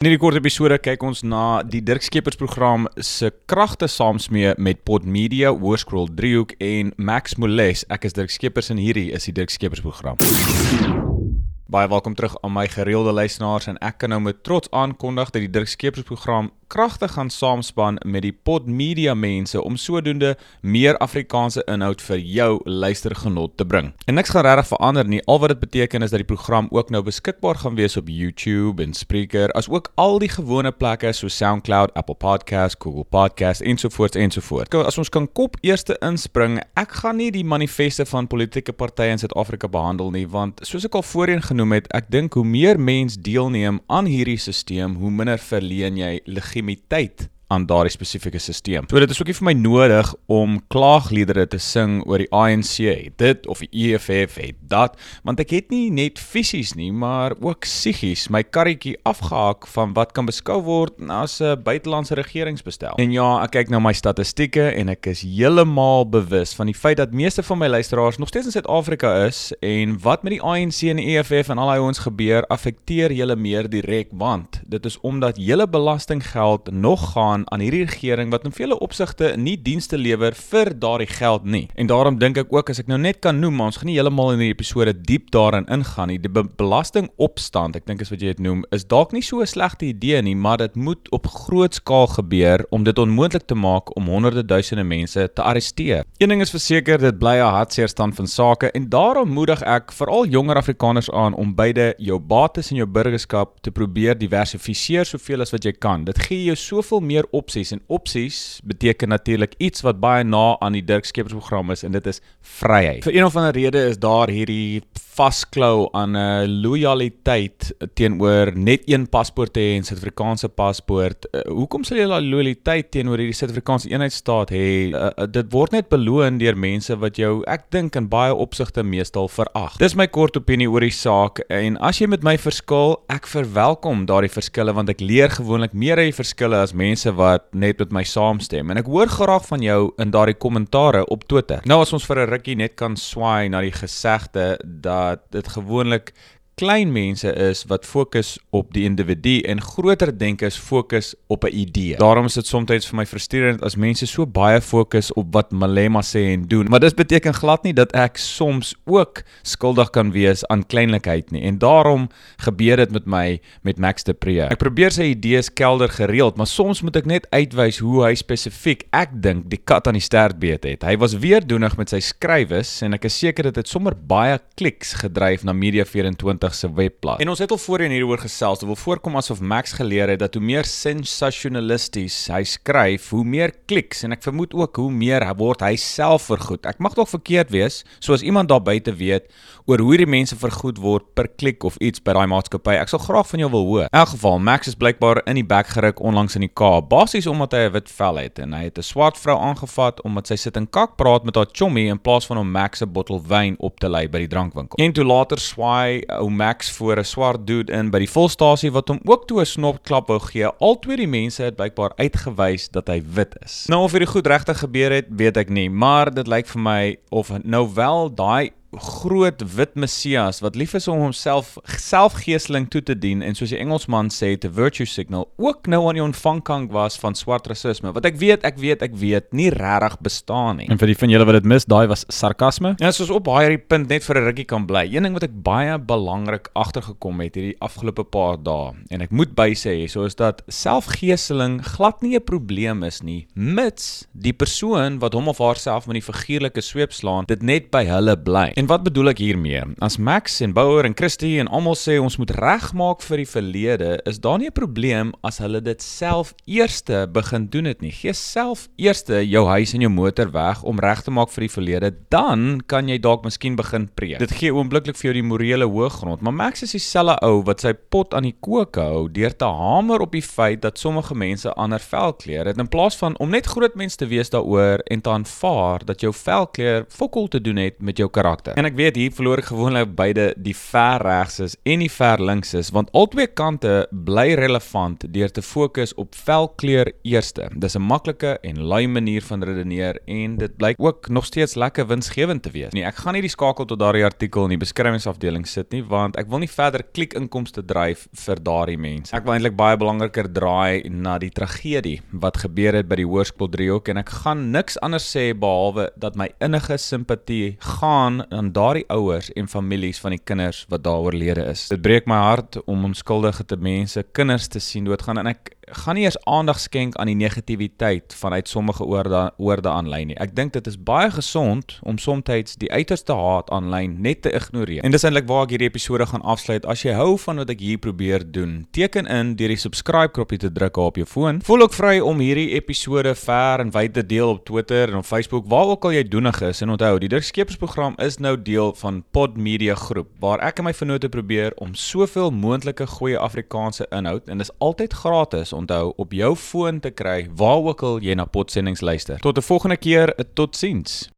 In hierdie kort episode kyk ons na die Dirk Skeepers program se kragte saamsmee met Pod Media, Hoërscroll Driehoek en Max Moles. Ek is Dirk Skeepers en hierdie is die Dirk Skeepers program. Baie welkom terug aan my gereelde luisteraars en ek kan nou met trots aankondig dat die Dirk Skeepers program kragtig gaan saamspan met die Pod Media mense om sodoende meer Afrikaanse inhoud vir jou luistergenot te bring. En niks gaan regtig verander nie. Al wat dit beteken is dat die program ook nou beskikbaar gaan wees op YouTube en Spreaker, asook al die gewone plekke so SoundCloud, Apple Podcasts, Google Podcasts ensovoorts ensovoorts. As ons kan kop eerste inspring, ek gaan nie die manifeste van politieke partye in Suid-Afrika behandel nie, want soos ek al voorheen genoem het, ek dink hoe meer mense deelneem aan hierdie stelsel, hoe minder verleen jy legitimiteit legitimiteit aan daardie spesifieke stelsel. So dit is ookie vir my nodig om klaagliedere te sing oor die ANC het dit of die EFF het dat, want ek het nie net fisies nie, maar ook psigies my karretjie afgehak van wat kan beskou word as 'n buitelandse regeringsbestel. En ja, ek kyk na my statistieke en ek is heeltemal bewus van die feit dat meeste van my luisteraars nog steeds in Suid-Afrika is en wat met die ANC en die EFF en al daai ons gebeur affekteer julle meer direk want dit is omdat julle belastinggeld nog gaan aan aan hierdie regering wat in vele opsigte nie dienste lewer vir daardie geld nie. En daarom dink ek ook as ek nou net kan noem, ons gaan nie heeltemal in hierdie episode diep daarin ingaan nie. Die be belastingopstand, ek dink is wat jy dit noem, is dalk nie so 'n slegte idee nie, maar dit moet op groot skaal gebeur om dit onmoontlik te maak om honderde duisende mense te arresteer. Een ding is verseker, dit bly 'n hartseer stand van sake en daarom moedig ek veral jonger Afrikaners aan om beide jou bates en jou burgerskap te probeer diversifiseer soveel as wat jy kan. Dit gee jou soveel meer opsies en opsies beteken natuurlik iets wat baie na aan die Dirk Skeepers program is en dit is vryheid. Vir een of ander rede is daar hierdie vasklou aan 'n uh, lojaliteit teenoor net een paspoort hê en Suid-Afrikaanse paspoort. Uh, hoekom sal jy daai lojaliteit teenoor hierdie Suid-Afrikaanse eenheidstaat hê? Uh, uh, dit word net beloon deur mense wat jou ek dink in baie opsigte meestal verag. Dis my kort opinie oor die saak en as jy met my verskil, ek verwelkom daardie verskille want ek leer gewoonlik meer uit die verskille as mense wat net met my saamstem en ek hoor graag van jou in daardie kommentare op Twitter. Nou as ons vir 'n rukkie net kan swaai na die gesegde dat dit gewoonlik klein mense is wat fokus op die individu en groter denkers fokus op 'n idee. Daarom is dit soms vir my frustrerend as mense so baie fokus op wat Malema sê en doen. Maar dit beteken glad nie dat ek soms ook skuldig kan wees aan kleinlikheid nie. En daarom gebeur dit met my met Max de Pre. Ek probeer sy idees kelder gereeld, maar soms moet ek net uitwys hoe hy spesifiek ek dink die kat aan die stert beet het. Hy was weer doenig met sy skrywes en ek is seker dit het sommer baie kliks gedryf na Media 24 se webblad. En ons het al voorheen hieroor gesels, dit wil voorkom asof Max geleer het dat hoe meer sensasionalisties hy skryf, hoe meer kliks en ek vermoed ook hoe meer word hy self vergoed. Ek mag dalk verkeerd wees, soos iemand daar buite weet oor hoe die mense vergoed word per klik of iets by daai maatskappy. Ek sal graag van jou wil hoor. In elk geval, Max is blykbaar in die bek geruk onlangs in die Kaap, basies omdat hy 'n wit vel het en hy het 'n swart vrou aangevat omdat sy sit en kak praat met haar chommy in plaas van om Max 'n bottel wyn op te lei by die drankwinkel. En toe later swaai ou Max voor 'n swart dude in by die volstasie wat hom ook toe 'n snopklap wou gee. Altwee die mense het blykbaar uitgewys dat hy wit is. Nou of hierdie goed regtig gebeur het, weet ek nie, maar dit lyk vir my of nou wel daai groot wit messias wat lief is om homself selfgeesteling toe te dien en soos die Engelsman sê te virtue signal ook nou aan die ontvangkant was van swart rasisme wat ek weet ek weet ek weet nie regtig bestaan nie. En vir die van julle wat dit mis, daai was sarkasme. Ja, soos op baie hierdie punt net vir 'n rukkie kan bly. Een ding wat ek baie belangrik agtergekom het hierdie afgelope paar dae en ek moet by sê soos dat selfgeesteling glad nie 'n probleem is nie mits die persoon wat hom of haarself met die figuurlike sweep slaan dit net by hulle bly. En wat bedoel ek hiermee? As Max en Bouwer en Christie en almal sê ons moet regmaak vir die verlede, is daar nie 'n probleem as hulle dit self eerste begin doen dit nie. Gee self eerste jou huis en jou motor weg om reg te maak vir die verlede, dan kan jy dalk miskien begin preek. Dit gee oombliklik vir jou die morele hoëgrond, maar Max is dieselfde ou wat sy pot aan die kook hou deur te hamer op die feit dat sommige mense ander velkleur het in plaas van om net groot mense te wees daaroor en te aanvaar dat jou velkleur fokol te doen het met jou karakter. Kante. En ek weet hier verloor gewoonlik beide die ver regses en die ver linkses want albei kante bly relevant deur te fokus op velkleur eerste. Dis 'n maklike en lui manier van redeneer en dit blyk ook nog steeds lekker winsgewend te wees. Nee, ek gaan nie die skakel tot daardie artikel in die beskrywingsafdeling sit nie want ek wil nie verder klik-inkomste dryf vir daardie mense. Ek wil eintlik baie belangriker draai na die tragedie wat gebeur het by die Hoërskool Driehoek en ek gaan niks anders sê behalwe dat my innige simpatie gaan aan daardie ouers en families van die kinders wat daar oorlede is. Dit breek my hart om onskuldige te mense, kinders te sien doodgaan en ek gaan nie eers aandag skenk aan die negativiteit vanuit sommige oorde oorde aanlyn nie. Ek dink dit is baie gesond om soms die uiterste haat aanlyn net te ignoreer. En dis eintlik waar ek hierdie episode gaan afsluit. As jy hou van wat ek hier probeer doen, teken in deur die subscribe knoppie te druk op jou foon. Voel ook vry om hierdie episode ver en wyd te deel op Twitter en op Facebook, waar ook al jy doenig is. En onthou, die Dirkskepersprogram is nou deel van Pod Media Groep waar ek en my vennote probeer om soveel moontlike goeie Afrikaanse inhoud en dis altyd gratis onthou op jou foon te kry waar ook al jy na potsendings luister. Tot 'n volgende keer, totsiens.